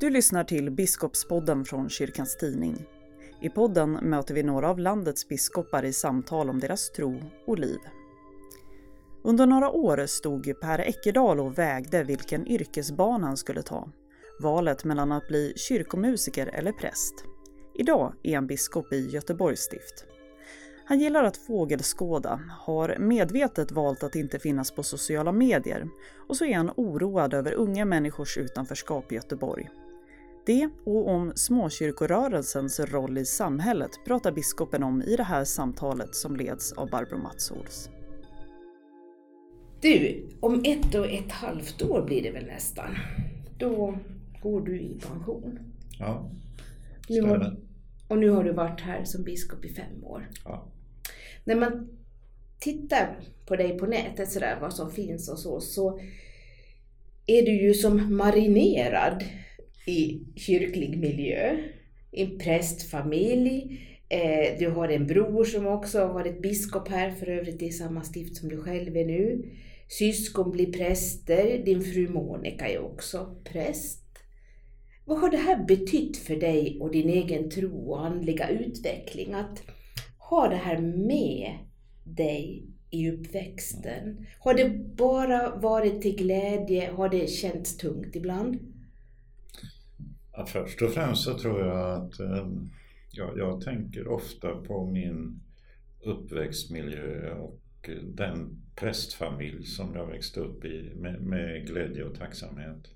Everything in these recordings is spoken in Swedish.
Du lyssnar till Biskopspodden från Kyrkans Tidning. I podden möter vi några av landets biskopar i samtal om deras tro och liv. Under några år stod Per Eckerdal och vägde vilken yrkesbana han skulle ta. Valet mellan att bli kyrkomusiker eller präst. Idag är han biskop i Göteborgs stift. Han gillar att fågelskåda, har medvetet valt att inte finnas på sociala medier och så är han oroad över unga människors utanförskap i Göteborg. Det och om småkyrkorörelsens roll i samhället pratar biskopen om i det här samtalet som leds av Barbro Matsols. Du, om ett och ett halvt år blir det väl nästan. Då går du i pension. Ja, Nu har, och nu har du varit här som biskop i fem år. Ja. När man tittar på dig på nätet sådär, vad som finns och så, så är du ju som marinerad i kyrklig miljö, i en prästfamilj. Eh, du har en bror som också har varit biskop här, för övrigt i samma stift som du själv är nu. Syskon blir präster, din fru Monica är också präst. Vad har det här betytt för dig och din egen tro och andliga utveckling? Att ha det här med dig i uppväxten? Har det bara varit till glädje? Har det känts tungt ibland? Ja, först och främst så tror jag att ehm, ja, jag tänker ofta på min uppväxtmiljö och den prästfamilj som jag växte upp i med, med glädje och tacksamhet.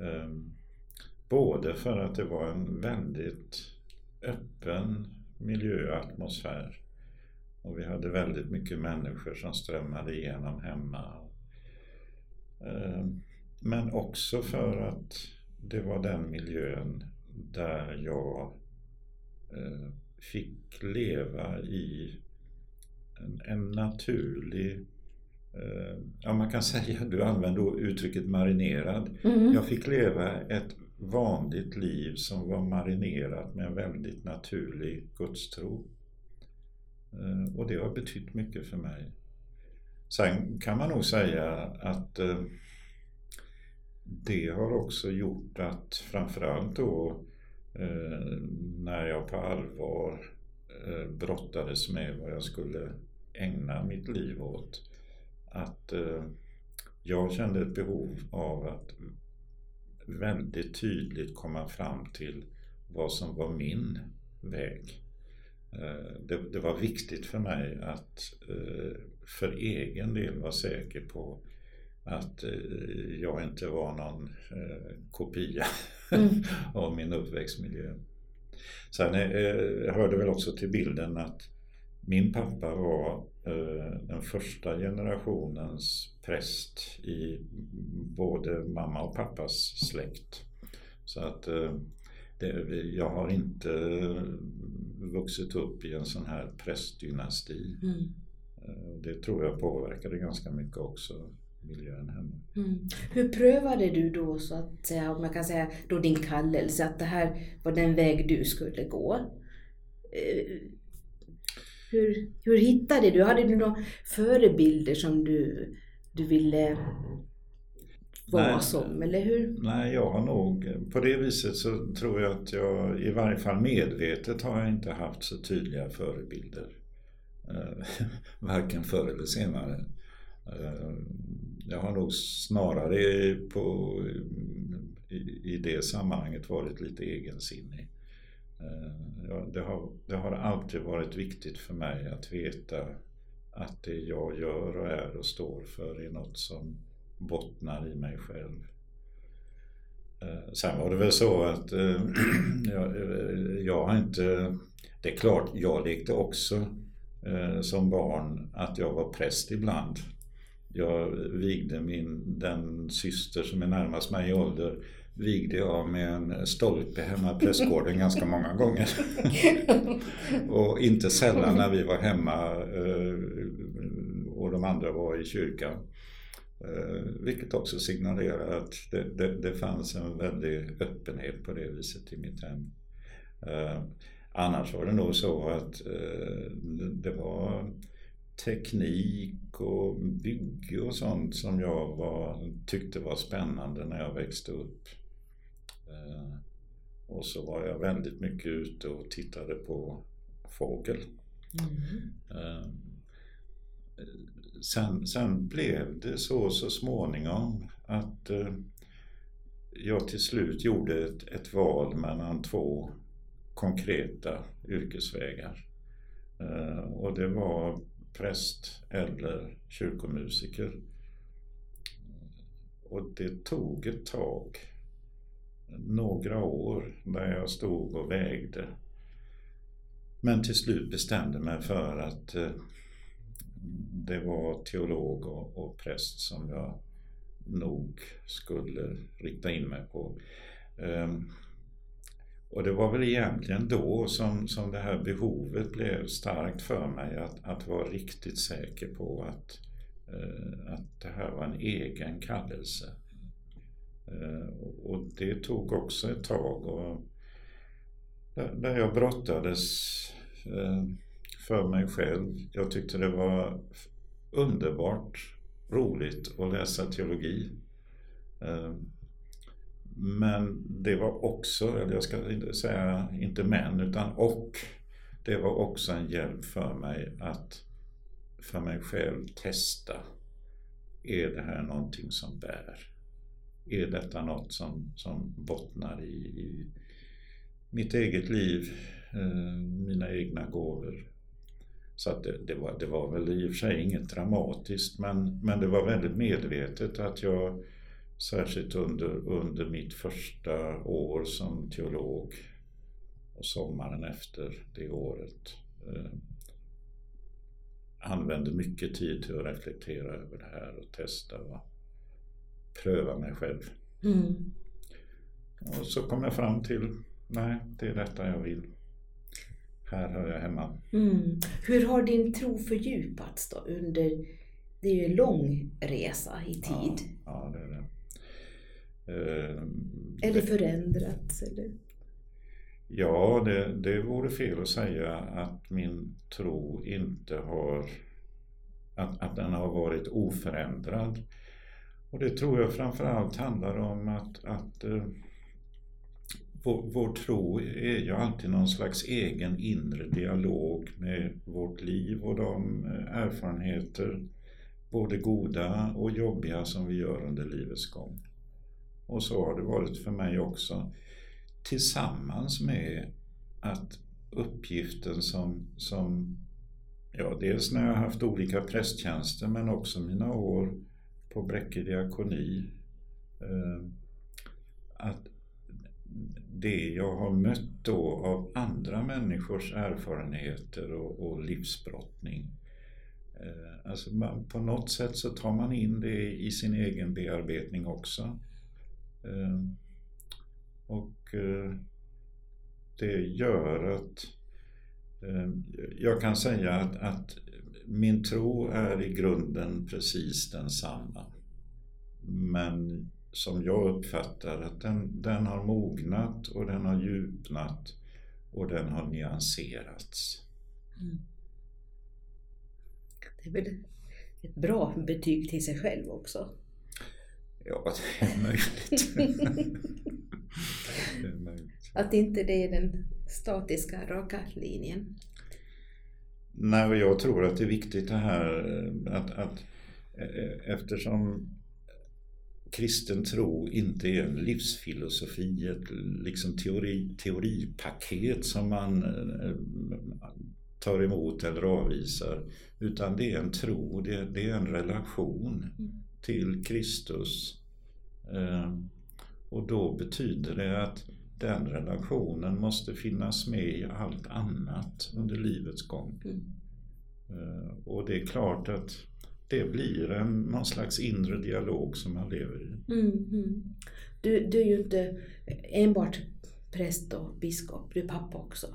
Ehm, både för att det var en väldigt öppen miljöatmosfär och vi hade väldigt mycket människor som strömmade igenom hemma. Eh, men också för att det var den miljön där jag eh, fick leva i en, en naturlig eh, Ja man kan säga, du använder uttrycket marinerad. Mm. Jag fick leva ett vanligt liv som var marinerat med en väldigt naturlig gudstro. Eh, och det har betytt mycket för mig. Sen kan man nog säga att eh, det har också gjort att framförallt då eh, när jag på allvar brottades med vad jag skulle ägna mitt liv åt. Att jag kände ett behov av att väldigt tydligt komma fram till vad som var min väg. Det, det, var viktigt för mig att för egen del vara säker på att jag inte var någon kopia mm. av min uppväxtmiljö. Sen hörde väl också till bilden att min pappa var den första generationens präst i både mamma och pappas släkt. Så att det, jag har inte vuxit upp i en sån här prästdynasti. Mm. Det tror jag påverkade ganska mycket också miljön hemma. Mm. Hur prövade du då så att säga, om man kan säga då din kallelse, att det här var den väg du skulle gå? Hur, hur hittade du, hade du några förebilder som du, du ville vara nej, som, eller hur? Nej, jag har nog, på det viset så tror jag att jag, i varje fall medvetet har jag inte haft så tydliga förebilder. Varken förr eller senare. Jag har nog snarare på, i, i det sammanhanget varit lite egensinnig. Det har, det har alltid varit viktigt för mig att veta att det jag gör och är och står för är något som bottnar i mig själv. Eh, sen var det väl så att eh, jag, eh, jag har inte... Det är klart, jag lekte också som barn att jag var präst ibland. Jag vigde min, den syster som är närmast mig i ålder vigde jag med en stolpe hemma i prästgården ganska många gånger. och inte sällan när vi var hemma och de andra var i kyrkan. Vilket också signalerar att det, det, det fanns en väldig öppenhet på det viset i mitt hem. Annars var det nog så att det var teknik och bygge och sånt som jag var, tyckte var spännande när jag växte upp. Eh, och så var jag väldigt mycket ute och tittade på fågel. Mm. Sen, sen blev det så så småningom att eh, jag till slut gjorde ett, ett val mellan två konkreta yrkesvägar. Och det var präst eller kyrkomusiker. Och det tog ett tag, några år, där jag stod och vägde. Men till slut bestämde mig för att eh, det var teolog och, präst som jag nog skulle rikta in mig på. Ehm, och det var väl egentligen då som, som det här behovet blev starkt för mig att, att vara riktigt säker på att, eh, att det här var en egen kallelse. Eh, och det tog också ett tag och där, jag brottades eh, för mig själv. Jag tyckte det var underbart roligt att läsa teologi. Eh, men det var också, eller jag ska inte säga inte men, utan och. Det var också en hjälp för mig att för mig själv testa. Är det här någonting som bär? Är detta något som, som bottnar i, i mitt eget liv, eh, mina egna gåvor? Så att det, det, var, det var väl i och för sig inget dramatiskt men, men det var väldigt medvetet att jag Särskilt under, under mitt första år som teolog och sommaren efter det året. Eh, använde mycket tid till att reflektera över det här och testa och pröva mig själv. Mm. Och så kom jag fram till, nej, det är detta jag vill. Här hör jag hemma. Mm. Hur har din tro fördjupats då under, det är ju en lång resa i tid. Ja, ja det är det. Eh, eller förändrats? Eller? Ja, det, det vore fel att säga att min tro inte har att, att den har varit oförändrad. Och det tror jag framförallt handlar om att, att uh, vår, vår, tro är ju alltid någon slags egen inre dialog med vårt liv och de eh, erfarenheter, både goda och jobbiga, som vi gör under livets gång. Och så har det varit för mig också. Tillsammans med att uppgiften som, som ja, dels när jag har haft olika prästtjänster men också mina år på Bräcke diakoni. Eh, att det jag har mött då av andra människors erfarenheter och, och livsbrottning. Eh, alltså man, på något sätt så tar man in det i sin egen bearbetning också. Eh, och det gör att jag kan säga att, att min tro är i grunden precis densamma. Men som jag uppfattar att den, den har mognat och den har djupnat och den har nyanserats. Mm. Det är väl ett bra betyg till sig själv också? Ja, det är möjligt. det är möjligt. Att inte det är den statiska, raka linjen? Nej, och jag tror att det är viktigt det här att, att eh, eftersom kristen tro inte är en livsfilosofi, ett liksom teori, teoripaket som man eh, tar emot eller avvisar. Utan det är en tro, det, det är en relation. Mm till Kristus. Och då betyder det att den relationen måste finnas med i allt annat under livets gång. Mm. Ehm, och det är klart att det blir en, någon slags inre dialog som man lever i. Mm. Du, du är ju inte enbart präst och biskop, du är pappa också.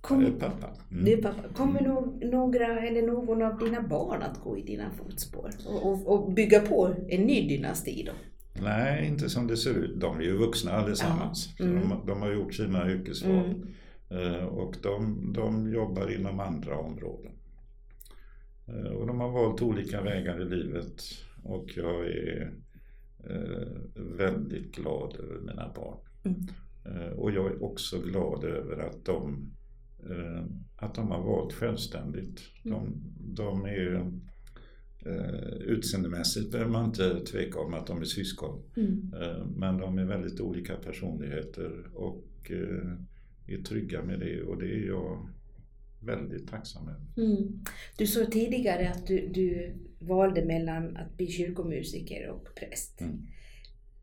Kom, pappa. Mm. Det pappa. Kommer no, några eller någon av dina barn att gå i dina fotspår och, och, och bygga på en ny dynasti då? Nej, inte som det ser ut. De är ju vuxna allesammans. Mm. De, de, har gjort sina yrkesval. Mm. Uh, och de, de jobbar inom andra områden. Eh, och de har valt olika vägar i livet och jag är eh, väldigt glad över mina barn. Mm. Eh, och jag är också glad över att de, eh, att de har valt självständigt. De, de är eh, utseendemässigt behöver man inte tveka om att de är syskon. Mm. Eh, Men de är väldigt olika personligheter och eh, är trygga med det och det är jag väldigt tacksam över. Mm. Du sa tidigare att du, du valde mellan att bli kyrkomusiker och präst. Mm.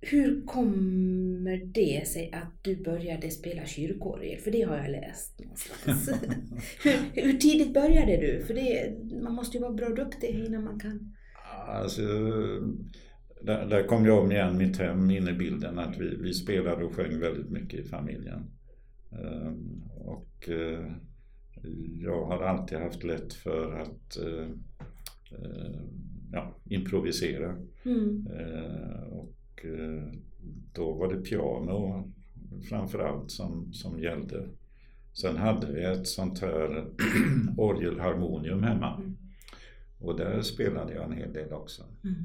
Hur kommer det sig att du började spela kyrkorgel? För det har jag läst någonstans. hur, hur tidigt började du? För det, man måste ju vara bra duktig innan man kan... Alltså, där, där kom jag om igen mitt hem in i bilden att vi, vi spelade och sjöng väldigt mycket i familjen. Ehm, Och eh, jag har alltid haft lätt för att eh, eh, ja, improvisera. Mm. Eh, Och eh, då var det piano framförallt som, som gällde. Sen hade vi ett sånt här orgelharmonium hemma. Mm. Och där spelade jag en hel del också. Mm.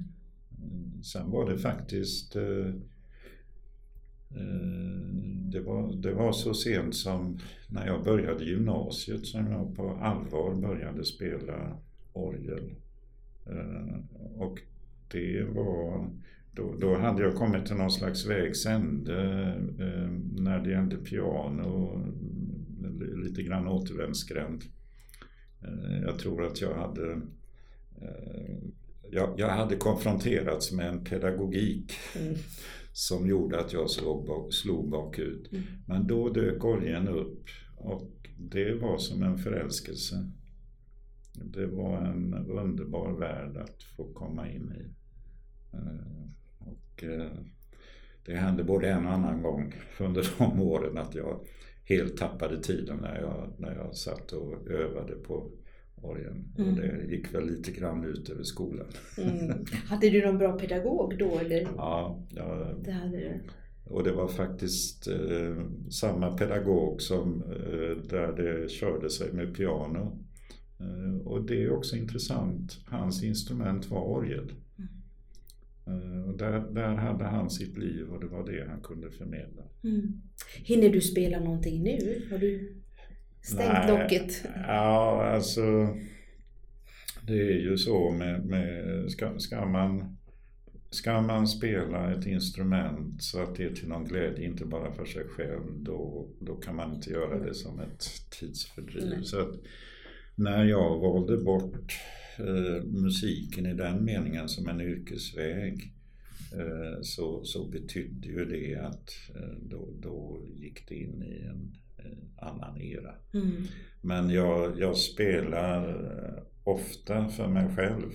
Mm, Sen var det faktiskt eh, eh, det, var, det var så sent som när jag började gymnasiet som jag på allvar började spela orgel. Och det var då, då hade jag kommit till någon slags vägs ände eh, när det gällde piano, eh, lite grann återvändsgränd. Eh, Jag tror att jag hade eh, jag, jag hade konfronterats med en pedagogik Mm. som gjorde att jag slog, bak, slog bakut. Mm. Men då dök orgeln upp och det var som en förälskelse. Det var en underbar värld att få komma in i. Eh, Och det hände både en och annan gång under de åren att jag helt tappade tiden när jag, när jag satt och övade på orgeln. Mm. Och det gick väl lite grann ut över skolan. Mm. Hade du någon bra pedagog då eller? Ja, jag, Det hade du. och det var faktiskt eh, samma pedagog som eh, där det körde sig med piano. Eh, och det är också intressant. Hans instrument var orgel. Eh, och där, där hade han sitt liv och det var det han kunde förmedla. Mm. Hinner du spela någonting nu? Har du stängt Nej, locket? Ja, alltså. Det är ju så med, med ska, ska, man, ska man spela ett instrument så att det är till någon glädje, inte bara för sig själv, då, då kan man inte göra det som ett tidsfördriv. Nej. Så att när jag valde bort musiken i den meningen som en yrkesväg eh, så, så betydde ju det att eh, då, då gick det in i en, annan era. Mm. Men jag, jag spelar eh, ofta för mig själv.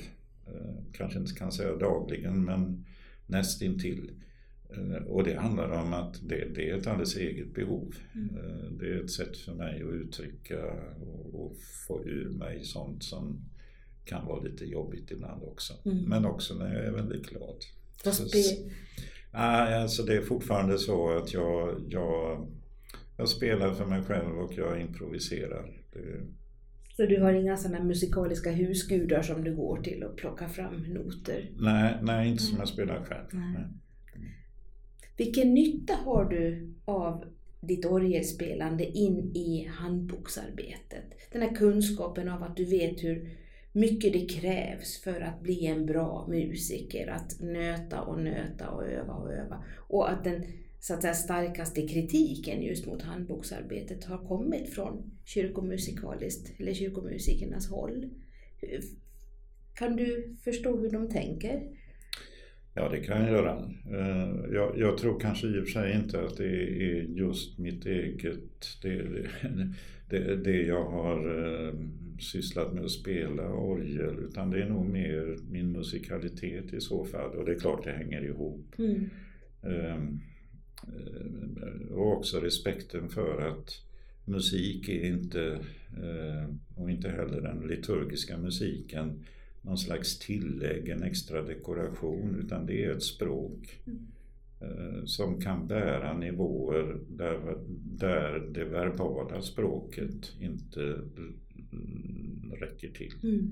Eh, Kanske inte kan säga dagligen men nästintill. Eh, Och det handlar om att det, det är ett alldeles eget behov. Mm. Eh, Det är ett sätt för mig att uttrycka och, och få ur mig sånt som kan vara lite jobbigt ibland också. Mm. Men också när jag är väldigt glad. Vad Så- spe- Nej, alltså det är fortfarande så att jag, jag, jag spelar för mig själv och jag improviserar. Det, Så du har inga sådana musikaliska husgudar som du går till och plockar fram noter? nej, nej, inte som Nej. jag spelar själv. Nej. Vilken nytta har du av ditt orgelspelande in i handboksarbetet? Den här kunskapen av att du vet hur mycket det krävs för att bli en bra musiker, att nöta och nöta och öva och öva. Och att den så att säga, starkaste kritiken just mot handboksarbetet har kommit från kyrkomusikaliskt, eller kyrkomusikernas håll. Kan du förstå hur de tänker? Ja, det kan jag göra. Eh, jag, jag tror kanske i och för sig inte att det är just mitt eget, det, det, det jag har eh, sysslat med att spela orgel, utan det är nog mer min musikalitet i så fall. Och det är klart det hänger ihop. Mm. Ehm, eh, Och också respekten för att musik är inte, eh, och inte heller den liturgiska musiken, någon slags tillägg, en extra dekoration, utan det är ett språk eh, som kan bära nivåer där, där det verbala språket inte räcker till. Mm.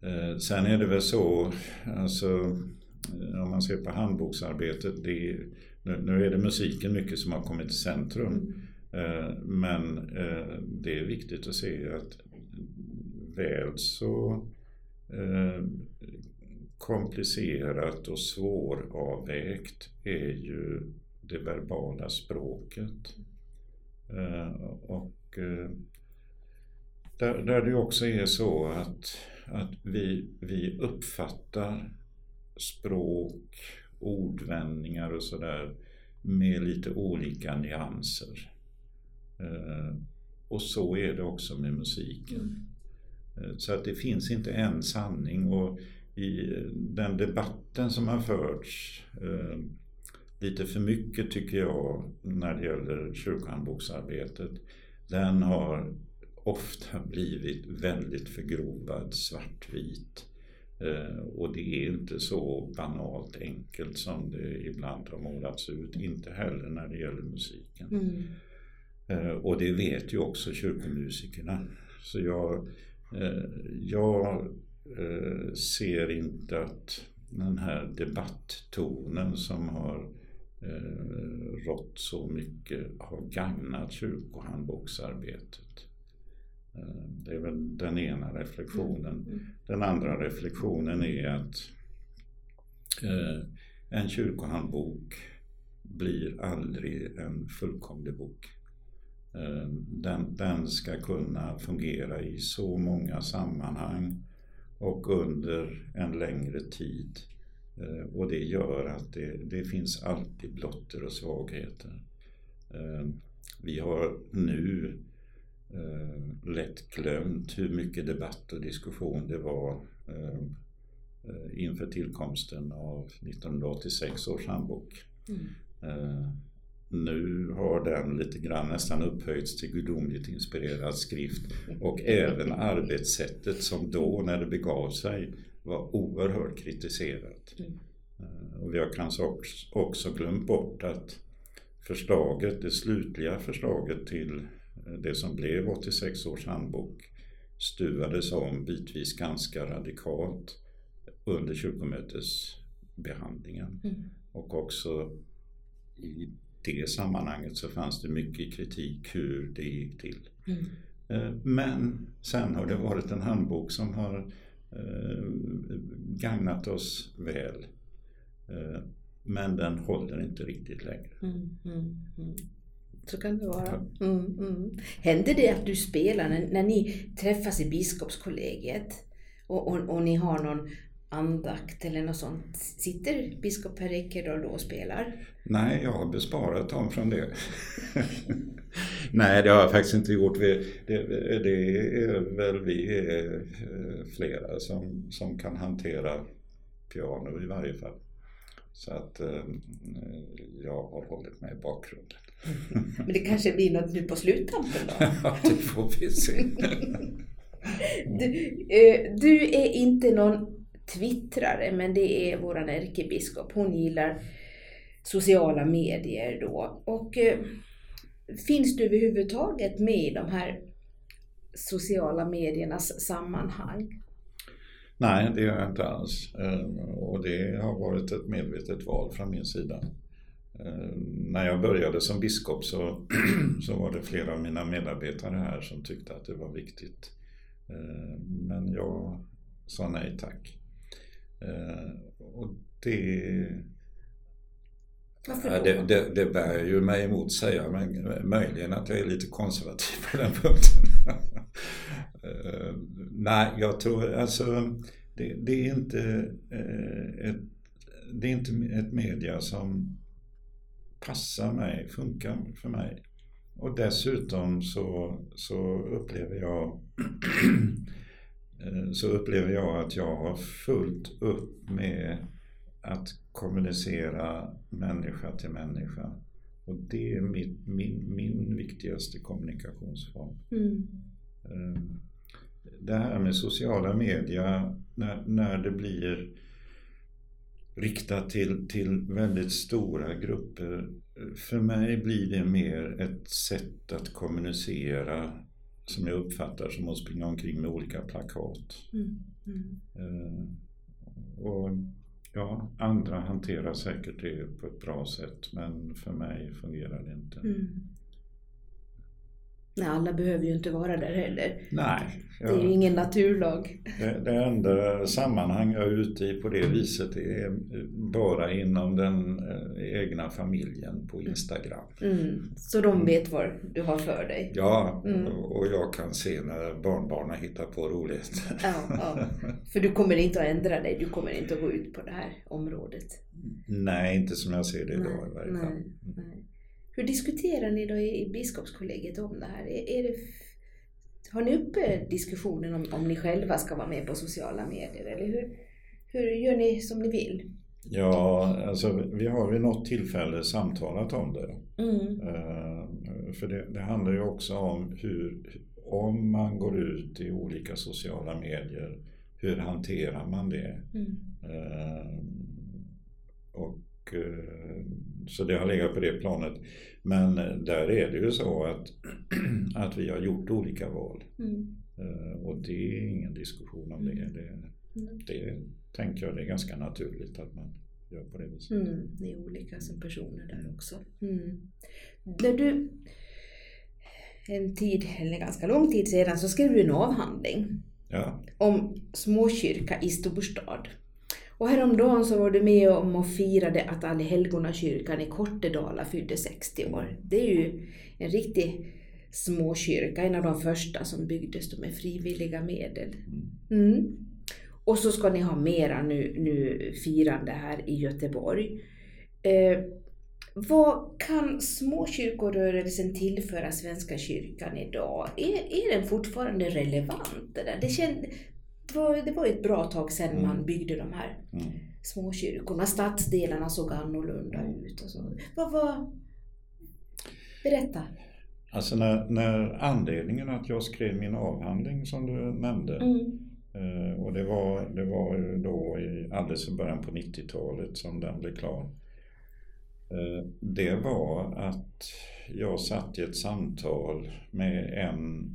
Eh, sen är det väl så, alltså, eh, om man ser på handboksarbetet, det, nu, nu är det musiken mycket som har kommit i centrum. Mm. Men det är viktigt att se att väl så komplicerat och svåravvägt är ju det verbala språket. Och där, där det också är så att, att vi, vi uppfattar språk, ordvändningar och sådär med lite olika nyanser. Eh, och så är det också med musiken. Mm. Så att det finns inte en sanning och i den debatten som har förts eh, lite för mycket tycker jag när det gäller kyrkohandboksarbetet. Den har ofta blivit väldigt förgrovad svartvit. Eh, och det är inte så banalt enkelt som det ibland har målats ut. Inte heller när det gäller musiken. Mm. Eh, och det vet ju också kyrkomusikerna. Så jag, eh, jag ser inte att den här debatttonen som har rått så mycket har gagnat kyrkohandboksarbetet. Eh, det är väl den ena reflektionen. Mm. mm. Den andra reflektionen är att eh, en kyrkohandbok blir aldrig en fullkomlig bok. Eh, den, den ska kunna fungera i så många sammanhang och under en längre tid. Och det gör att det, det finns alltid blotter och svagheter. Vi har nu eh, lätt glömt hur mycket debatt och diskussion det var eh, eh inför tillkomsten av 1986 års handbok. Mm. Eh, nu har den lite grann nästan upphöjts till gudomligt inspirerad skrift och även arbetssättet som då när det begav sig var oerhört kritiserat. Mm. Eh, och vi har kanske också glömt bort att förslaget, det slutliga förslaget till det som blev 86 års handbok stuvades om bitvis ganska radikalt under kyrkomötesbehandlingen. Mm. Och också i det sammanhanget så fanns det mycket kritik hur det gick till. Mm. Eh, men sen har det varit en handbok som har eh, gagnat oss väl. Eh, men den håller inte riktigt längre. Mm, mm, mm. Så kan det vara. Mm, mm. Händer det att du spelar när, när ni träffas i biskopskollegiet och, och, och, ni har någon andakt eller något sånt? Sitter biskop Per Eker då och spelar? Nej, jag har besparat dem från det. Nej, det har jag faktiskt inte gjort. Vi, det, det, är väl vi är eh, flera som, som kan hantera piano i varje fall. Så att eh, jag har hållit mig i bakgrunden. Men det kanske blir något nu på sluttampen då? ja, det får vi se. du, eh, du, är inte någon twittrare, men det är våran ärkebiskop. Hon gillar sociala medier då. Och eh, finns du överhuvudtaget med i de här sociala mediernas sammanhang? Nej, det gör jag inte alls. Eh, och det har varit ett medvetet val från min sida. Eh, när jag började som biskop så, så var det flera av mina medarbetare här som tyckte att det var viktigt. Eh, men jag sa nej tack. Och det då? Det, det, det bär ju mig emot säga, men möjligen att jag är lite konservativ på den punkten. uh, nej, jag tror alltså det, det, är inte uh, ett, det är inte ett media som passar mig, funkar för mig. Och dessutom så, så upplever jag eh, så upplever jag att jag har fullt upp med att kommunicera människa till människa. Och det är min, min, min viktigaste kommunikationsform. Mm. Eh, det här med sociala medier, när, när det blir riktat till, till väldigt stora grupper. För mig blir det mer ett sätt att kommunicera som jag uppfattar som att springa omkring med olika plakat. Mm. Mm. Eh, och ja, andra hanterar säkert det på ett bra sätt men för mig fungerar det inte. Mm. Nej, alla behöver ju inte vara där heller. Nej. Det är ju ingen naturlag. Det, det enda sammanhang jag är ute i på det viset är bara inom den eh, egna familjen på Instagram. Mm. Så de vet vad du har för dig? Ja, Mm. och jag kan se när barnbarnen hittar på roligt. Ja, ja. För du kommer inte att ändra dig, du kommer inte att gå ut på det här området. Nej, inte som jag ser det idag i varje fall. nej, nej. Hur diskuterar ni då i, biskopskollegiet om det här? Är, är det, har ni uppe diskussionen om, om ni själva ska vara med på sociala medier? Eller hur, hur gör ni som ni vill? Ja, alltså vi har vid något tillfälle samtalat om det. Mm. Eh, För det, det handlar ju också om hur, om man går ut i olika sociala medier, hur hanterar man det? Mm. Eh, Och, eh, så det har legat på det planet. Men där är det ju så att, att vi har gjort olika val. Mm. Eh, Och det är ingen diskussion om det. det. Mm. Det tänker jag det är ganska naturligt att man gör på det viset. Mm. Ni är olika som personer där också. Mm. När du en tid, eller ganska lång tid sedan, så skrev du en avhandling Ja, om småkyrka i storstad. Och häromdagen så var du med om och firade att Allhelgonakyrkan i Kortedala fyllde 60 år. Det är ju en riktig småkyrka, en av de första som byggdes med frivilliga medel. Mm. Och så ska ni ha mera nu, nu firande här i Göteborg. Eh, vad kan småkyrkorörelsen tillföra Svenska kyrkan idag? Är, är den fortfarande relevant? Det, där? Det, känd, var, det var ett bra tag sedan man Mm. byggde de här mm. småkyrkorna. Stadsdelarna såg annorlunda ut och så. Vad var... Berätta. Alltså när, när anledningen att jag skrev min avhandling som du nämnde Mm. eh, och det var, det var då i, alldeles i början på 90-talet som den blev klar. Eh, det var att jag satt i ett samtal med en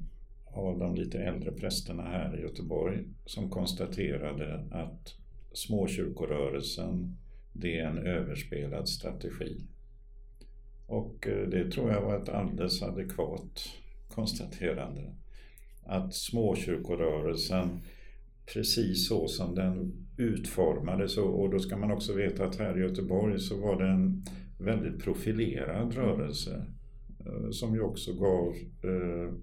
av de lite äldre prästerna här i Göteborg som konstaterade att småkyrkorörelsen det är en överspelad strategi. Och eh, det tror jag var ett alldeles adekvat konstaterande. Att småkyrkorörelsen, precis så som den utformades, och då ska man också veta att här i Göteborg så var det en väldigt profilerad rörelse som ju också gav eh,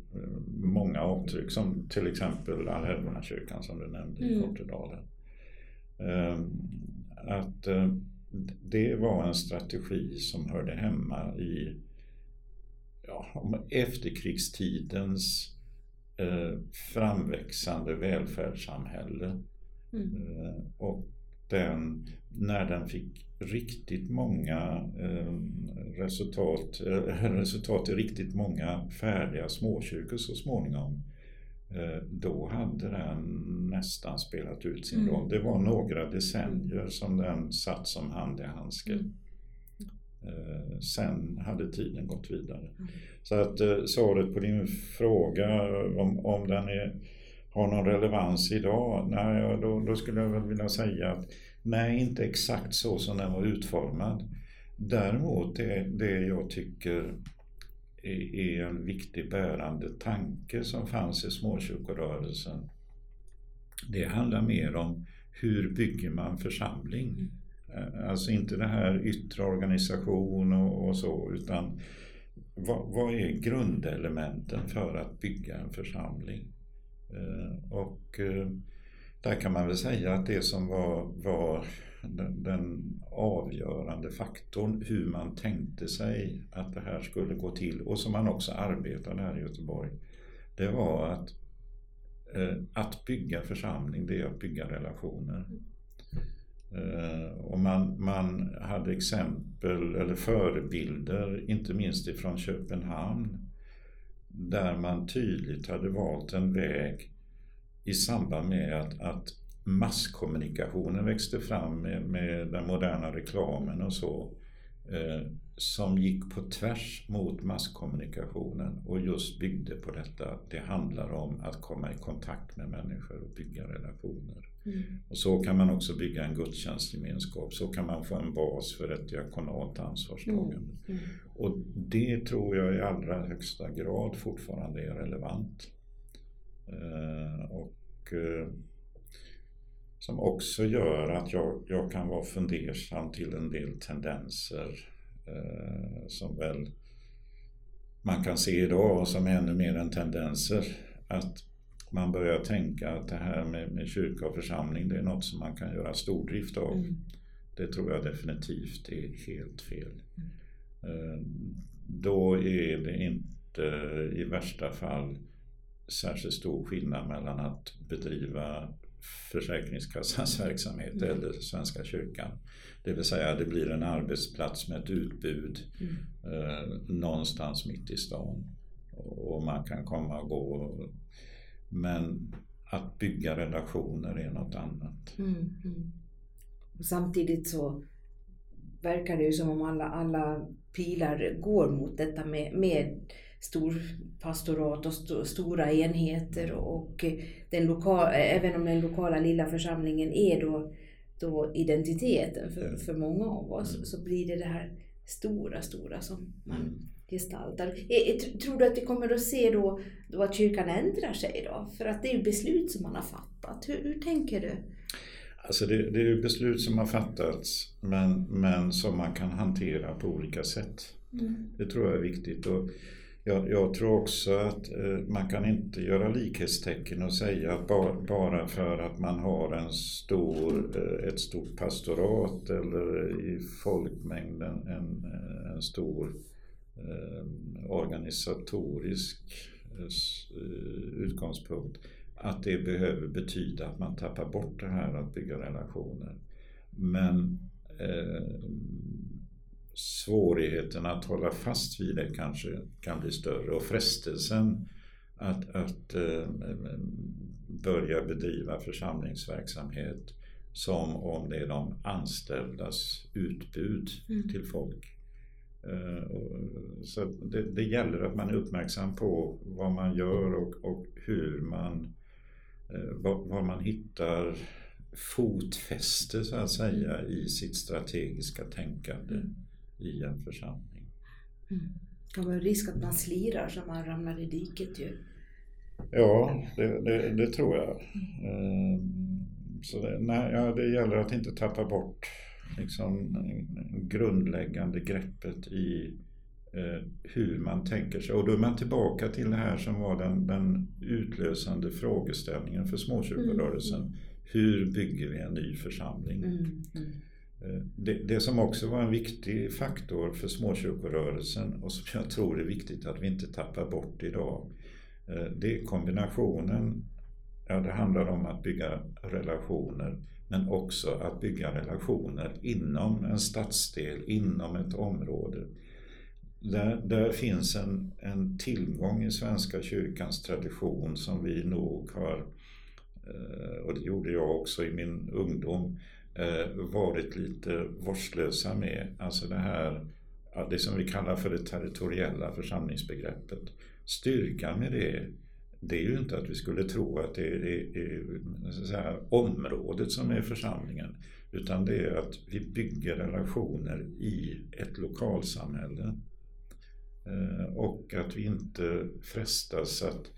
många avtryck, som till exempel Allhelgonakyrkan som du nämnde i Mm. Kortedala. Eh, Att eh, det var en strategi som hörde hemma i ja, efterkrigstidens eh, framväxande välfärdssamhälle. Mm. Eh, och den, när den fick riktigt många eh, resultat, eh, resultat i riktigt många färdiga småkyrkor så småningom, eh, då hade den nästan spelat ut sin Mm. roll. Det var några decennier som den satt som hand i handske. Mm. Sen hade tiden gått vidare. Mm. Så att svaret på din fråga om, om den är, har någon relevans idag? Nej, då, då skulle jag väl vilja säga att nej, inte exakt så som den var utformad. Däremot det, det jag tycker är, en viktig bärande tanke som fanns i småkyrkorörelsen. Det handlar mer om hur bygger man församling? Eh, alltså inte det här yttre organisation och, och så, utan vad, vad är grundelementen för att bygga en församling? Eh, och eh, där kan man väl säga att det som var, var den, den avgörande faktorn, hur man tänkte sig att det här skulle gå till och som man också arbetade här i Göteborg, det var att eh, att bygga församling, det är att bygga relationer. Och man, man hade exempel eller förebilder, inte minst ifrån Köpenhamn, där man tydligt hade valt en väg i samband med att, att masskommunikationen växte fram med, med den moderna reklamen och så. eh, som gick på tvärs mot masskommunikationen och just byggde på detta. Det handlar om att komma i kontakt med människor och bygga relationer. Mm. Och så kan man också bygga en gudstjänstgemenskap, så kan man få en bas för ett diakonalt ansvarstagande. Mm. Mm. Och det tror jag i allra högsta grad fortfarande är relevant. Eh, och eh, som också gör att jag, jag kan vara fundersam till en del tendenser eh, som väl man kan se idag och som är ännu mer än tendenser. Att man börjar tänka att det här med, med kyrka och församling det är något som man kan göra stordrift av. Mm. Det tror jag definitivt är helt fel. Mm. Eh, då är det inte i värsta fall särskilt stor skillnad mellan att bedriva Försäkringskassans verksamhet mm. eller Svenska kyrkan. Det vill säga det blir en arbetsplats med ett utbud mm. eh, någonstans mitt i stan. Och man kan komma och gå. Men att bygga relationer är något annat. Mm, mm. Samtidigt så verkar det ju som om alla, alla pilar går mot detta med, med storpastorat och st stora enheter och den lokala, även om den lokala lilla församlingen är då, då identiteten för, för många av oss mm. så blir det det här stora, stora som man mm. Gestaltar. Tror du att vi kommer att se då, då att kyrkan ändrar sig då? För att det är ju beslut som man har fattat. Hur, hur tänker du? Alltså det, det är ju beslut som har fattats men, men som man kan hantera på olika sätt. Mm. Det tror jag är viktigt. Och jag, jag, tror också att eh, man kan inte göra likhetstecken och säga att ba, bara för att man har en stor, eh, ett stort pastorat eller i folkmängden en, eh, en stor eh, organisatorisk eh, utgångspunkt, att det behöver betyda att man tappar bort det här att bygga relationer. Men eh, svårigheten att hålla fast vid det kanske kan bli större och frestelsen att, att eh, börja bedriva församlingsverksamhet som om det är de anställdas utbud mm. till folk. Eh, så det, det, gäller att man är uppmärksam på vad man gör och, och hur man, eh, var, var man hittar fotfäste så att säga i sitt strategiska tänkande. Mm i en församling. Mm. Det kan vara risk att man slirar så man ramlar i diket ju. Ja, det, det, det tror jag. Mm. Så det, nej, ja, det gäller att inte tappa bort liksom, grundläggande greppet i eh, hur man tänker sig. Och då är man tillbaka till det här som var den, den utlösande frågeställningen för småkyrkorörelsen. Mm. Hur bygger vi en ny församling? Mm. mm. Eh, det, det, som också var en viktig faktor för småkyrkorörelsen och som jag tror är viktigt att vi inte tappar bort idag. Eh, det är kombinationen, ja det handlar om att bygga relationer men också att bygga relationer inom en stadsdel, inom ett område. Där, där finns en, en tillgång i Svenska kyrkans tradition som vi nog har, eh, och det gjorde jag också i min ungdom, eh, varit lite vårdslösa med. Alltså det här, det som vi kallar för det territoriella församlingsbegreppet. Styrkan med det, det är ju inte att vi skulle tro att det är, är säga, området som är församlingen. Utan det är att vi bygger relationer i ett lokalsamhälle. Eh, och att vi inte frestas att,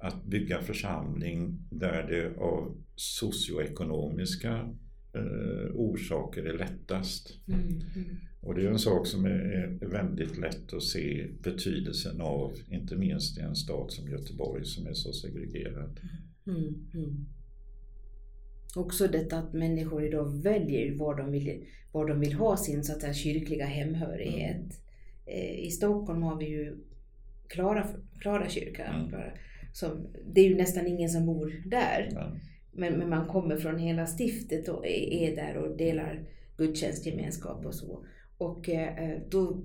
att bygga församling där det av socioekonomiska eh, orsaker är lättast. Mm, mm. Och det är en sak som är, väldigt lätt att se betydelsen av, inte minst i en stad som Göteborg som är så segregerad. Mm, mm. Också detta att människor idag väljer var de vill, var de vill ha sin så att säga, kyrkliga hemhörighet. Eh, I Stockholm har vi ju Klara, Klara kyrka. Mm. Klara, som, det är ju nästan ingen som bor där. Men, men man kommer från hela stiftet och är, är där och delar gudstjänstgemenskap och så. Och eh, då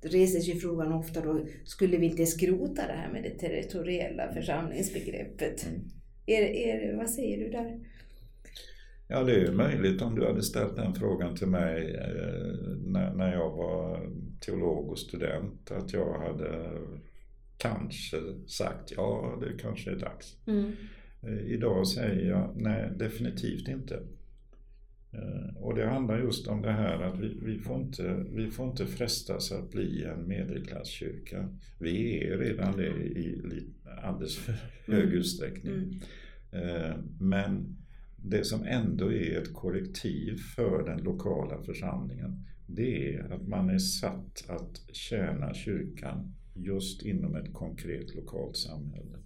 reses ju frågan ofta då, skulle vi inte skrota det här med det territoriella församlingsbegreppet? Mm. Är, är, vad säger du där? Ja, det är möjligt om du hade ställt den frågan till mig eh, när, när jag var teolog och student att jag hade kanske sagt ja, det kanske är dags. Mm. Eh, idag säger jag nej, definitivt inte. Eh, och det handlar just om det här att vi, vi, får inte, vi får inte frestas att bli en medelklasskyrka. Vi är redan det i alldeles för hög mm. utsträckning. Mm. Eh, men det som ändå är ett korrektiv för den lokala församlingen det är att man är satt att tjäna kyrkan just inom ett konkret lokalt samhälle.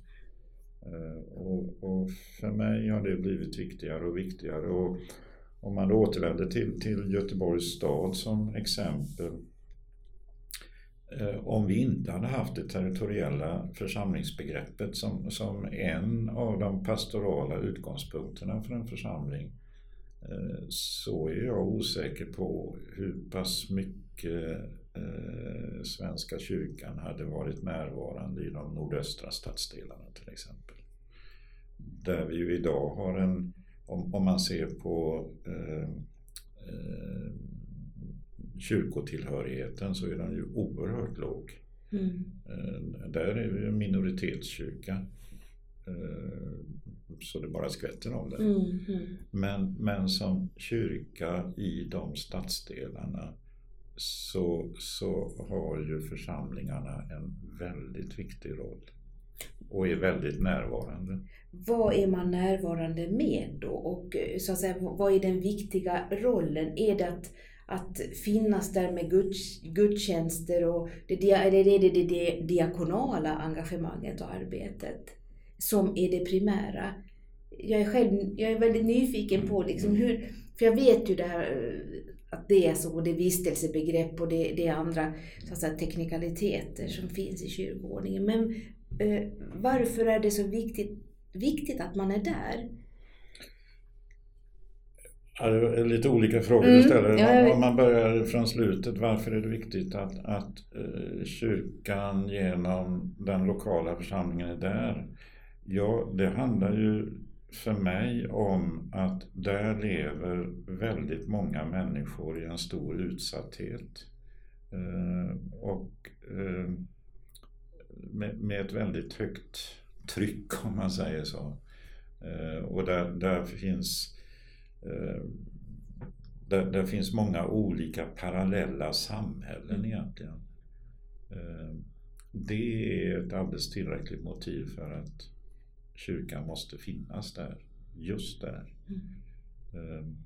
Eh, och, och, för mig har det blivit viktigare och viktigare. Och om man återvänder till, till Göteborgs stad som exempel. Eh, om vi inte hade haft det territoriella församlingsbegreppet som, som en av de pastorala utgångspunkterna för en församling eh, så är jag osäker på hur pass mycket eh, Svenska kyrkan hade varit närvarande i de nordöstra stadsdelarna till exempel. Där vi ju idag har en, om, om man ser på eh, eh, kyrkotillhörigheten så är den ju oerhört låg. Mm. Eh, där är vi en minoritetskyrka. Eh, så det bara skvätter om det. Mm, mm. Men, men som kyrka i de stadsdelarna så, så har ju församlingarna en väldigt viktig roll och är väldigt närvarande. Vad är man närvarande med då? Och eh, så att säga, vad är den viktiga rollen? Är det att, att finnas där med guds, gudstjänster och det, eller är det det, det diakonala engagemanget och arbetet som är det primära? Jag är själv jag är väldigt nyfiken på liksom hur, för jag vet ju det här eh, att det är så, och det är vistelsebegrepp och det, det är andra så att säga, teknikaliteter som finns i kyrkoordningen. Men eh, varför är det så viktigt, viktigt att man är där? Ja, det är lite olika frågor mm, du ställer. Ja, Om man börjar från slutet, varför är det viktigt att, att eh, kyrkan genom den lokala församlingen är där? Ja, det handlar ju för mig om att där lever väldigt många människor i en stor utsatthet. Eh, och eh, med, ett väldigt högt tryck om man säger så. Eh, och där, där finns där, där, finns många olika parallella samhällen egentligen. Det är ett alldeles tillräckligt motiv för att kyrkan måste finnas där, just där. Mm.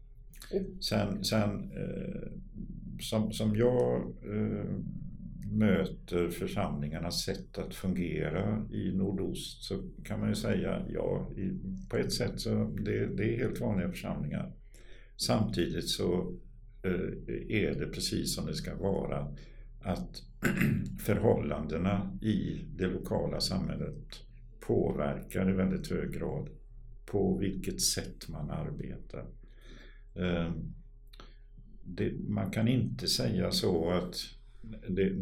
Sen, sen eh, som, som jag eh, möter församlingarnas sätt att fungera i nordost så kan man ju säga ja, i, på ett sätt så det, det är helt vanliga församlingar. Samtidigt så eh, är det precis som det ska vara att förhållandena i det lokala samhället påverkar i väldigt hög grad på vilket sätt man arbetar. Eh, det, man kan inte säga så att det,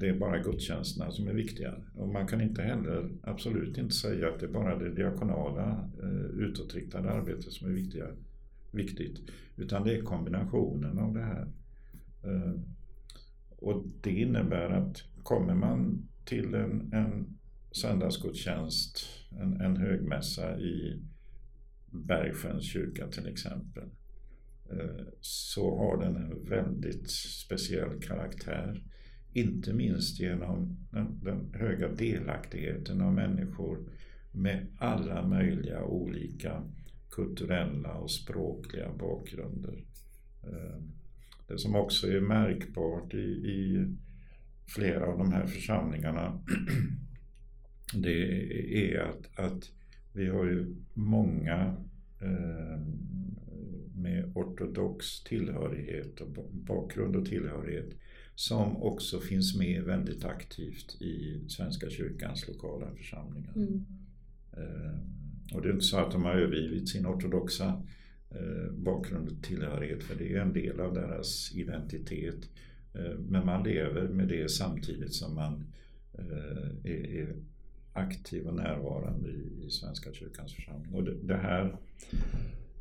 det, är bara gudstjänsterna som är viktiga. Och man kan inte heller, absolut inte säga att det är bara det diakonala eh, utåtriktade arbetet som är viktiga, viktigt. Utan det är kombinationen av det här. Eh, och det innebär att kommer man till en, en söndagsgudstjänst, en, en högmässa i Bergsjöns kyrka till exempel, Eh, så har den en väldigt speciell karaktär. Inte minst genom den, höga delaktigheten av människor med alla möjliga olika kulturella och språkliga bakgrunder. Eh, det som också är märkbart i, i flera av de här församlingarna det är att, att vi har ju många eh, med ortodox tillhörighet och bakgrund och tillhörighet som också finns med väldigt aktivt i Svenska kyrkans lokala församlingar. Mm. Eh, och det är inte så att de har övergivit sin ortodoxa eh, bakgrund och tillhörighet för det är en del av deras identitet. Eh, men man lever med det samtidigt som man är, aktiv och närvarande i, Svenska kyrkans församling. Och det, här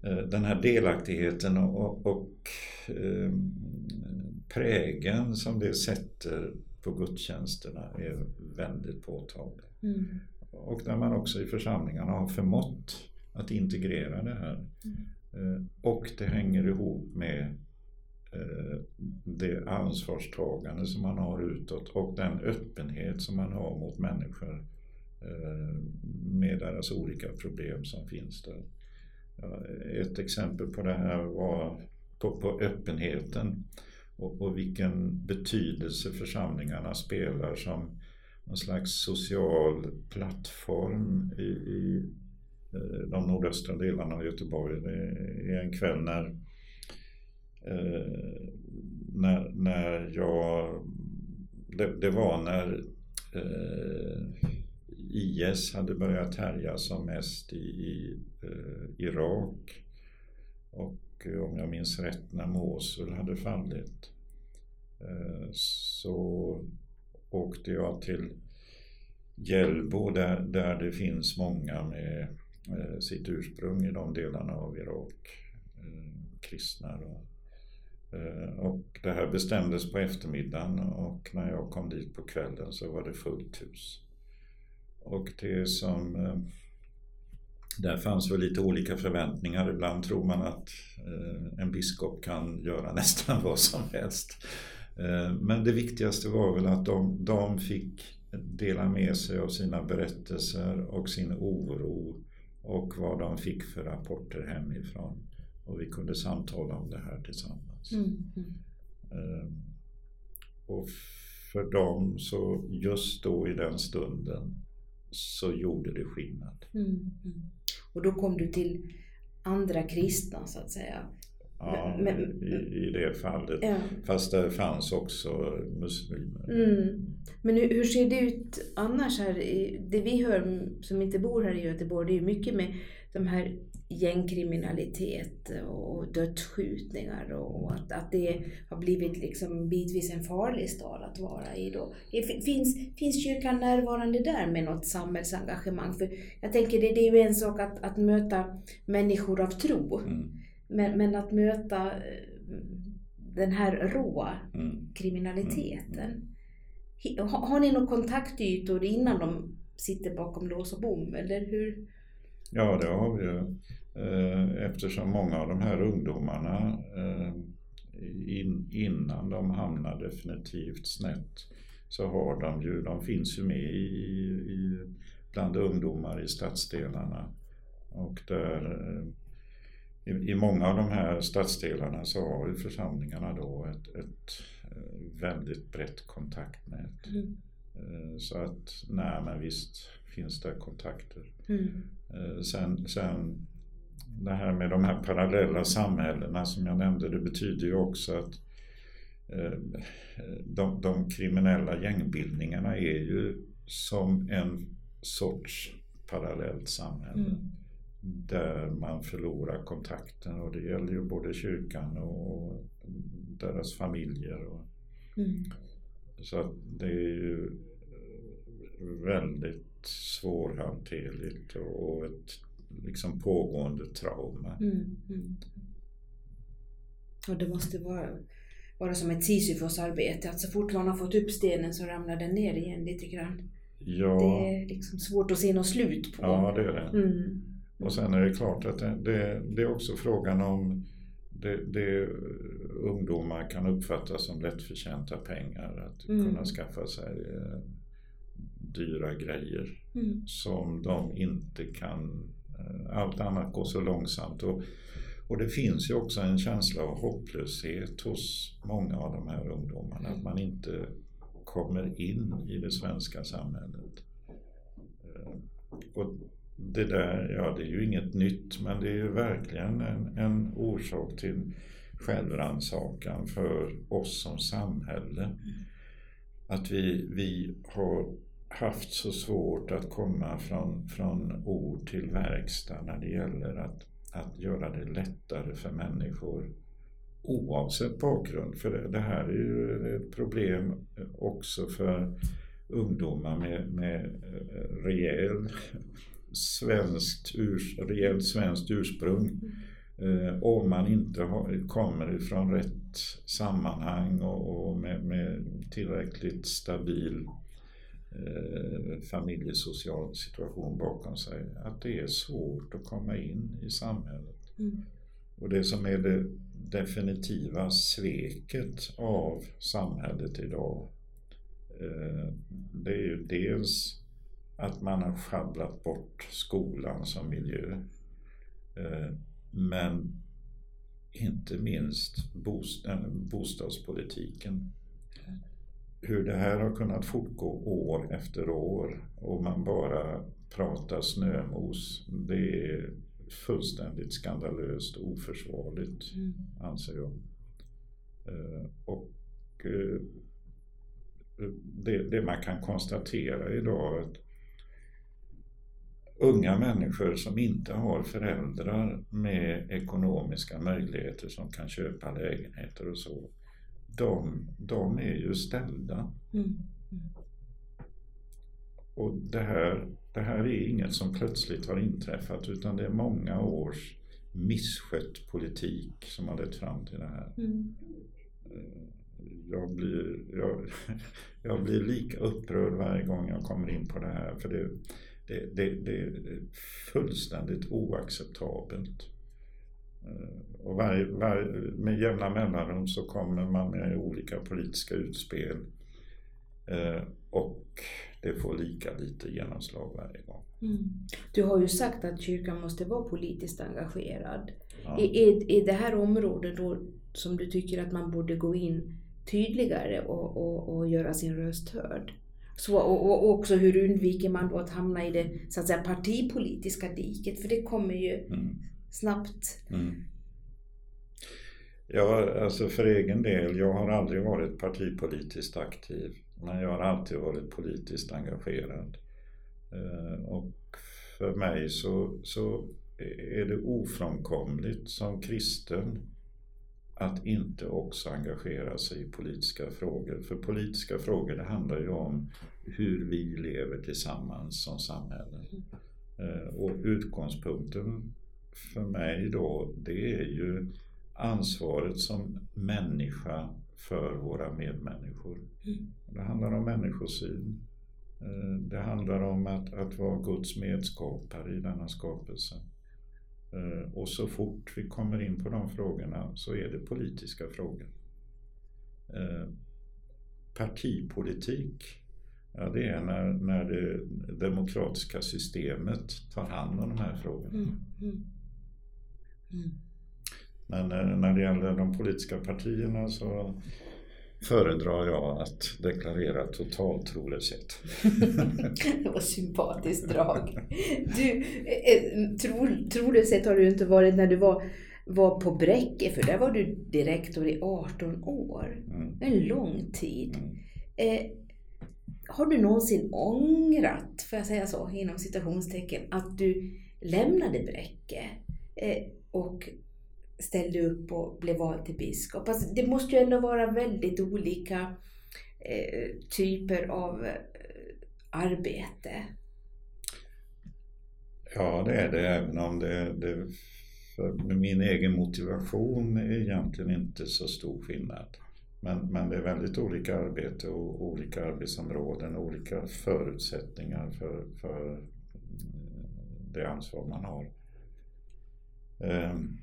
den här delaktigheten och, och eh, prägen som det sätter på gudstjänsterna är väldigt påtaglig. Mm. Och där man också i församlingarna har förmått att integrera det här. Mm. Och det hänger ihop med Eh, det ansvarstagande som man har utåt och den öppenhet som man har mot människor eh, med deras olika problem som finns där. Ett exempel på det här var på, på öppenheten och, och, vilken betydelse församlingarna spelar som någon slags social plattform i, i eh, de nordöstra delarna av Göteborg. Det är en kväll när eh, när, när jag... Det, det var när eh, IS hade börjat härja som mest i, i eh, Irak. Och eh, om jag minns rätt när Mosul hade fallit eh, så åkte jag till Hjällbo där, där det finns många med eh, sitt ursprung i de delarna av Irak. Eh, kristna då. Eh, och det här bestämdes på eftermiddagen och när jag kom dit på kvällen så var det fullt hus. Och det som... Eh, där fanns väl lite olika förväntningar. Ibland tror man att eh, en biskop kan göra nästan vad som helst. Men det viktigaste var väl att de, de fick dela med sig av sina berättelser och sin oro och vad de fick för rapporter hemifrån. Och vi kunde samtala om det här tillsammans. Mm. Mm. Och för dem så just då i den stunden så gjorde det skillnad. Mm. mm. Och då kom du till andra kristna så att säga. Ja, men, i, i, det fallet. Ja. Fast det fanns också muslimer. Mm. Men hur, hur, ser det ut annars här? Det vi hör som inte bor här i Göteborg, det är ju mycket med de här gängkriminalitet och dödsskjutningar och att, att det har blivit liksom bitvis en farlig stad att vara i då. Finns, finns kyrkan närvarande där med något samhällsengagemang? För jag tänker det, det är ju en sak att, att möta människor av tro, mm. men, men att möta eh, den här råa mm. kriminaliteten. Mm. Har, har ni några kontaktytor innan de sitter bakom lås och bom, eller hur? Ja, det har vi eftersom många av de här ungdomarna eh, innan de hamnar definitivt snett så har de ju, de finns ju med i, i bland ungdomar i stadsdelarna. Och där, eh, i, i, många av de här stadsdelarna så har ju församlingarna då ett, ett väldigt brett kontaktnät. Mm. Så att, nej men visst finns det kontakter. Mm. Sen, sen det här med de här parallella samhällena som jag nämnde, det betyder ju också att eh, de, de kriminella gängbildningarna är ju som en sorts parallellt samhälle. Mm. Där man förlorar kontakten och det gäller ju både kyrkan och deras familjer. Och, mm. Så att det är ju väldigt svårhanterligt och ett liksom pågående trauma. Mm, mm. Och det måste vara, vara som ett Sisyfos-arbete, att så fort man har fått upp stenen så ramlar den ner igen lite grann. Ja. Det är liksom svårt att se något slut på. Ja, det är det. Mm. Och sen är det klart att det, det, det är också frågan om det, det, ungdomar kan uppfatta som lättförtjänta pengar. Att mm. kunna skaffa sig eh, dyra grejer mm. som de inte kan Eh, allt annat går så långsamt. Och, och det finns ju också en känsla av hopplöshet hos många av de här ungdomarna. Att man inte kommer in i det svenska samhället. Eh, och det där, ja det är ju inget nytt men det är ju verkligen en, en orsak till självrannsakan för oss som samhälle. Att vi, vi har haft så svårt att komma från, från ord till verkstad när det gäller att, att göra det lättare för människor oavsett bakgrund. För det, det här är ju ett problem också för ungdomar med, med eh, rejäl svenskt, urs, rejält svenskt ursprung. Eh, om man inte har, kommer ifrån rätt sammanhang och, och med, med, tillräckligt stabil eh, familjesocial situation bakom sig, att det är svårt att komma in i samhället. Mm. Och det som är det definitiva sveket av samhället idag, eh, det är ju dels att man har schabblat bort skolan som miljö. Eh, men inte minst bostadspolitiken. Hur det här har kunnat fortgå år efter år och man bara pratar snömos, det är fullständigt skandalöst och oförsvarligt, mm. anser jag. Eh, och det, det, man kan konstatera idag är att unga människor som inte har föräldrar med ekonomiska möjligheter som kan köpa lägenheter och så, de, de är ju ställda. Mm. Och det här, det här är inget som plötsligt har inträffat utan det är många års misskött politik som har lett fram till det här. Mm. Eh, jag, blir, jag, jag blir lika upprörd varje gång jag kommer in på det här. För det, det, det, det är fullständigt oacceptabelt. Eh, och varje, varje, med jämna mellanrum så kommer man med olika politiska utspel. Eh, och det får lika lite genomslag varje gång. Mm. Du har ju sagt att kyrkan måste vara politiskt engagerad. Ja. Är, är det här området då som du tycker att man borde gå in tydligare och, och, och göra sin röst hörd? Så, och, och, också hur undviker man då att hamna i det så att säga, partipolitiska diket? För det kommer ju mm. Snabbt. Mm. Ja, alltså för egen del, jag har aldrig varit partipolitiskt aktiv. Men jag har alltid varit politiskt engagerad. Eh, och för mig så, så är det ofrånkomligt som kristen att inte också engagera sig i politiska frågor. För politiska frågor det handlar ju om hur vi lever tillsammans som samhälle. Eh, och utgångspunkten för mig då, det är ju ansvaret som människa för våra medmänniskor. Det handlar om människosyn. Eh, det handlar om att, att vara Guds medskapare i denna skapelse. Eh, och så fort vi kommer in på de frågorna så är det politiska frågor. Eh, partipolitik, ja, det är när, när det demokratiska systemet tar hand om de här frågorna. Mm, mm. Mm. Men eh, när det gäller de politiska partierna så föredrar jag att deklarera total trolöshet. det var sympatiskt drag. Du, eh, tro, trolöshet har du inte varit när du var, var på Bräcke, för där var du direktor i 18 år. Mm. En lång tid. Mm. Eh, har du någonsin ångrat, får jag säga så, inom citationstecken, att du lämnade Bräcke eh, och ställde upp och blev vald till biskop. Alltså, det måste ju ändå vara väldigt olika eh, typer av eh, arbete. Ja, det är det, även om det, det för min egen motivation är egentligen inte så stor skillnad. Men, men det är väldigt olika arbete och olika arbetsområden och olika förutsättningar för, för det ansvar man har. Ehm,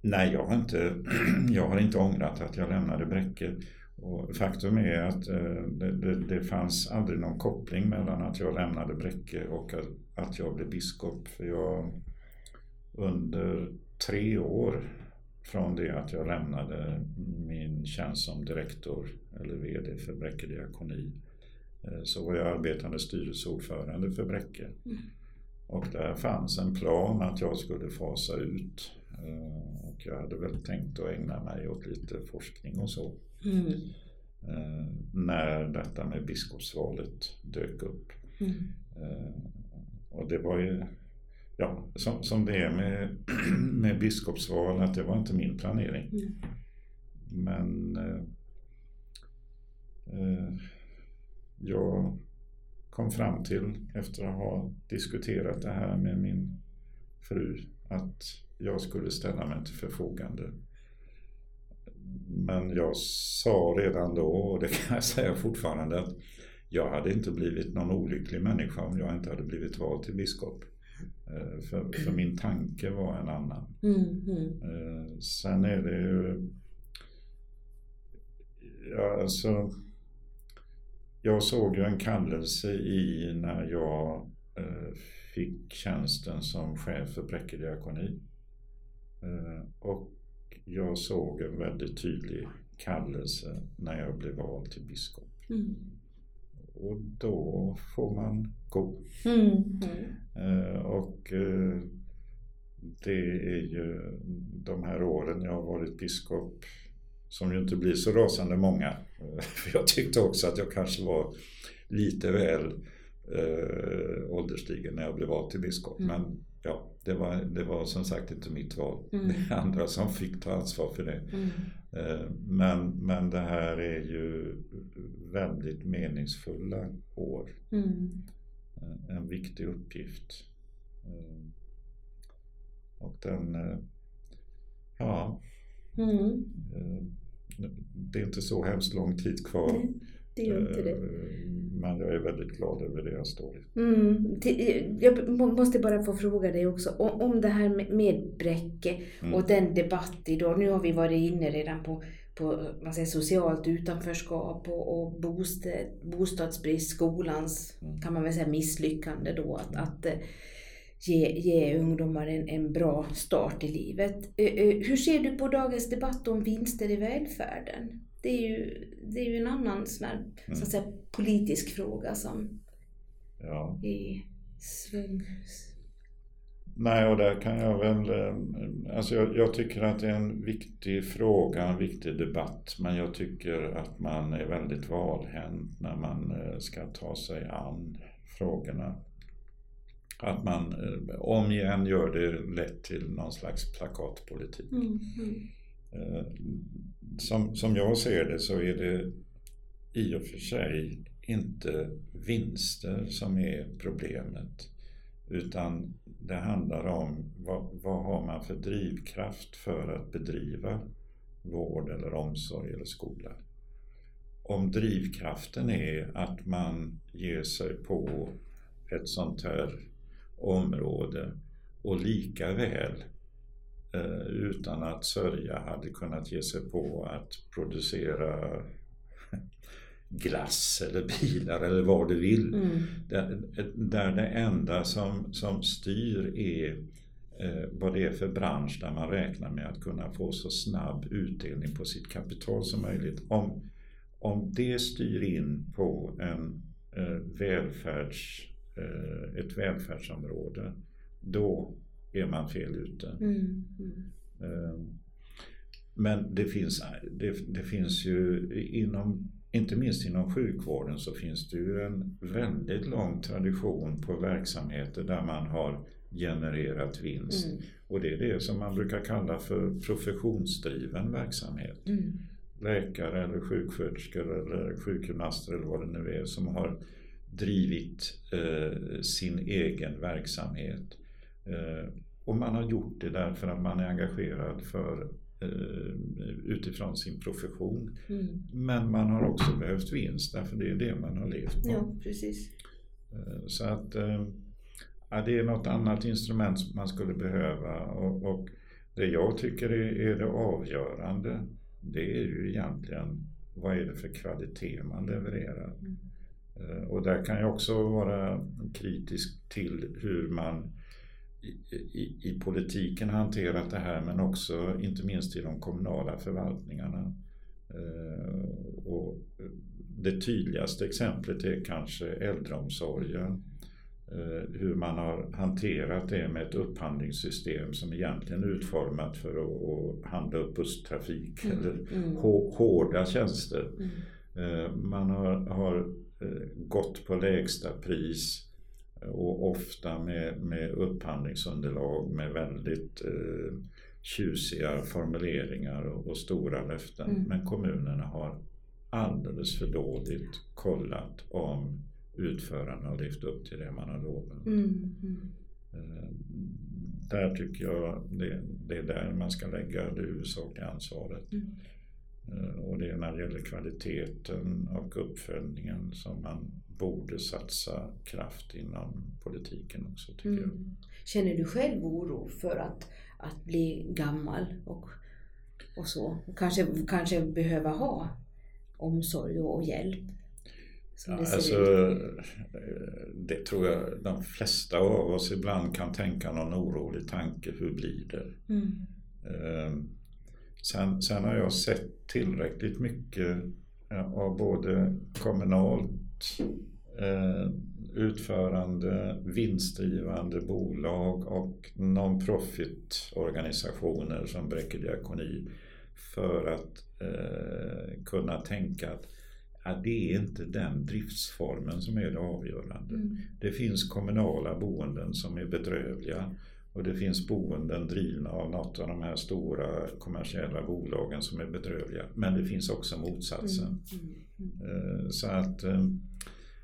nej, jag har inte, jag har inte ångrat att jag lämnade Bräcke. Och faktum är att eh, det, det, det, fanns aldrig någon koppling mellan att jag lämnade Bräcke och att jag blev biskop. För jag under tre år från det att jag lämnade min tjänst som direktor eller VD för Bräcke diakoni eh, så var jag arbetande styrelseordförande för Bräcke. Mm. Och där fanns en plan att jag skulle fasa ut eh, och jag hade väl tänkt att ägna mig åt lite forskning och så. Mm. Eh, när detta med biskopsvalet dök upp. Mm. Eh, och det var ju, ja, som, som det är med, med biskopsval, att det var inte min planering. Mm. Men eh, eh, jag kom fram till, efter att ha diskuterat det här med min fru att jag skulle ställa mig till förfogande. Men jag sa redan då, och det kan jag säga fortfarande, att jag hade inte blivit någon olycklig människa om jag inte hade blivit vald till biskop. Eh, för, för min tanke var en annan. Mm, mm. Sen är det ju... Ja, alltså... Jag såg ju en kallelse i när jag eh, fick tjänsten som chef för Bräcke diakoni. Och jag såg en väldigt tydlig kallelse när jag blev vald till biskop. Mm. Och då får man gå. Mm. Mm. Och eh, det är ju de här åren jag har varit biskop som ju inte blir så rasande många. För jag tyckte också att jag kanske var lite väl äh, ålderstigen när jag blev vald till biskop. Mm. Men ja, det var, det var som sagt inte mitt val. Mm. Det är andra som fick ta ansvar för det. Mm. Men, men det här är ju väldigt meningsfulla år. Mm. En viktig uppgift. Och den, ja, Mm. Det är inte så hemskt lång tid kvar. Nej, det gör inte det. Men jag är väldigt glad över det jag står i. Mm. Jag måste bara få fråga dig också om, det här med, Bräcke Mm. och den debatt idag. Nu har vi varit inne redan på, på vad säger, socialt utanförskap och, och bostad, bostadsbrist, skolans Mm. kan man väl säga misslyckande då att, att eh, ge, ge ungdomar en, en bra start i livet. Eh, eh, Hur ser du på dagens debatt om vinster i välfärden? Det är ju, det är ju en annan sån här, så Mm. att säga, politisk fråga som Ja. i svung. Nej, och där kan jag väl... eh, Alltså jag, jag tycker att det är en viktig fråga, en viktig debatt. Men jag tycker att man är väldigt valhänt när man ska ta sig an frågorna. Att man eh, om igen gör det lätt till någon slags plakatpolitik. Mm, mm, Eh, Som, som jag ser det så är det i och för sig inte vinster som är problemet. Utan det handlar om vad, vad har man för drivkraft för att bedriva vård eller omsorg eller skola. Om drivkraften är att man ger sig på ett sånt här område och lika väl eh, utan att sörja hade kunnat ge sig på att producera glass eller bilar eller vad du vill. mm, Där, där det enda som, som styr är eh, vad det är för bransch där man räknar med att kunna få så snabb utdelning på sitt kapital som möjligt. Om, om det styr in på en eh, välfärds, ett välfärdsområde, då är man fel ute. mm, mm. Eh, Men det finns, det, det finns ju inom, inte minst inom sjukvården så finns det ju en väldigt lång tradition på verksamheter där man har genererat vinst. Mm. Och det är det som man brukar kalla för professionsdriven verksamhet. Mm. Läkare eller sjuksköterskor eller sjukgymnaster eller vad det nu är som har drivit eh, sin egen verksamhet. Eh, och man har gjort det därför att man är engagerad för, eh, utifrån sin profession. Mm. Men man har också behövt vinst därför det är det man har levt på. Ja, precis. Eh, Så att eh, ja, det är något annat instrument som man skulle behöva och, och det jag tycker är, är det avgörande det är ju egentligen vad är det för kvalitet man levererar. Mm. Eh, Och där kan jag också vara kritisk till hur man i, i, i politiken hanterat det här men också inte minst i de kommunala förvaltningarna. Eh, Och det tydligaste exemplet är kanske äldreomsorgen. Eh, Hur man har hanterat det med ett upphandlingssystem som egentligen är utformat för att, handla upp busstrafik Mm, eller mm. hå- hårda tjänster. Mm. Man har, har gått på lägsta pris och ofta med, med upphandlingsunderlag med väldigt eh, tjusiga formuleringar och, och stora löften. Mm. Men kommunerna har alldeles för dåligt kollat om utförarna har levt upp till det man har lovat. Mm. Mm. Eh, där tycker jag det, det är där man ska lägga det huvudsakliga ansvaret. Eh, och det är när det gäller kvaliteten och uppföljningen som man borde satsa kraft inom politiken också tycker jag. Mm. Känner du själv oro för att, att bli gammal och, och så? Kanske, kanske behöva ha omsorg och hjälp? Ja, det alltså, eh, det tror jag de flesta av oss ibland kan tänka någon orolig tanke, hur blir det? Mm. Eh, Sen, sen har jag sett tillräckligt mycket av både kommunalt eh, utförande, vinstdrivande bolag och non-profit organisationer som Bräcke Diakoni för att eh, kunna tänka att ja, det är inte den driftsformen som är det avgörande. Mm. Det finns kommunala boenden som är bedrövliga och det finns boenden drivna av något av de här stora kommersiella bolagen som är bedrövliga. Men det finns också motsatsen. Mm. Mm. Eh, Så att eh,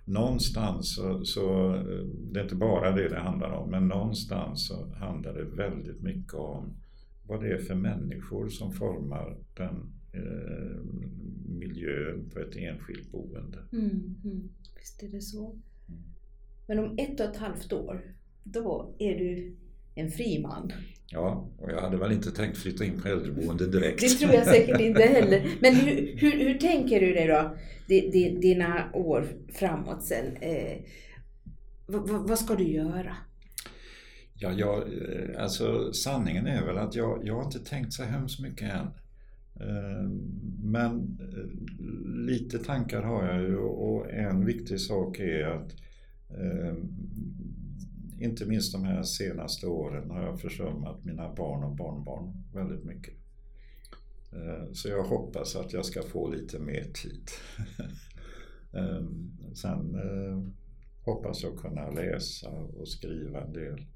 någonstans så, så eh, det är inte bara det det handlar om, men någonstans så handlar det väldigt mycket om vad det är för människor som formar den eh, miljön på ett enskilt boende. Mm. Mm. Visst är det så. Men om ett och ett halvt år, då är du en fri man. Ja, och jag hade väl inte tänkt flytta in på äldreboende direkt. Det tror jag säkert inte heller. Men hur, hur, hur tänker du dig då, di- di- dina år framåt sen? Eh, vad, vad- ska du göra? Ja, jag, eh, alltså sanningen är väl att jag, jag har inte tänkt så hemskt mycket än. Eh, Men lite tankar har jag ju och en viktig sak är att inte minst de här senaste åren har jag försummat mina barn och barnbarn väldigt mycket. Eh, så jag hoppas att jag ska få lite mer tid. Ehm, sen eh, hoppas jag kunna läsa och skriva en del.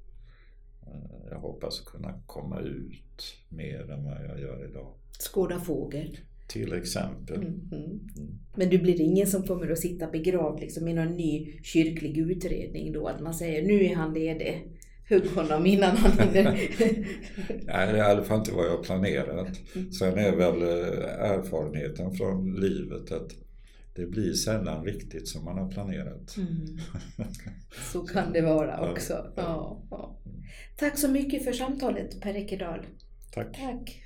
Eh, jag hoppas kunna komma ut mer än vad jag gör idag. Skåda fågel. Till exempel. Mm, mm. Men du blir ingen som kommer att sitta begravd liksom, i någon ny kyrklig utredning då? Att man säger nu är han ledig. Hugg honom innan han hinner. Nej, det är i alla fall inte vad jag har planerat. Sen är väl eh, erfarenheten från livet att det blir sällan riktigt som man har planerat. Mm. Så kan det vara också. Ja, ja. Tack så mycket för samtalet Per Ekedal. Tack. Tack.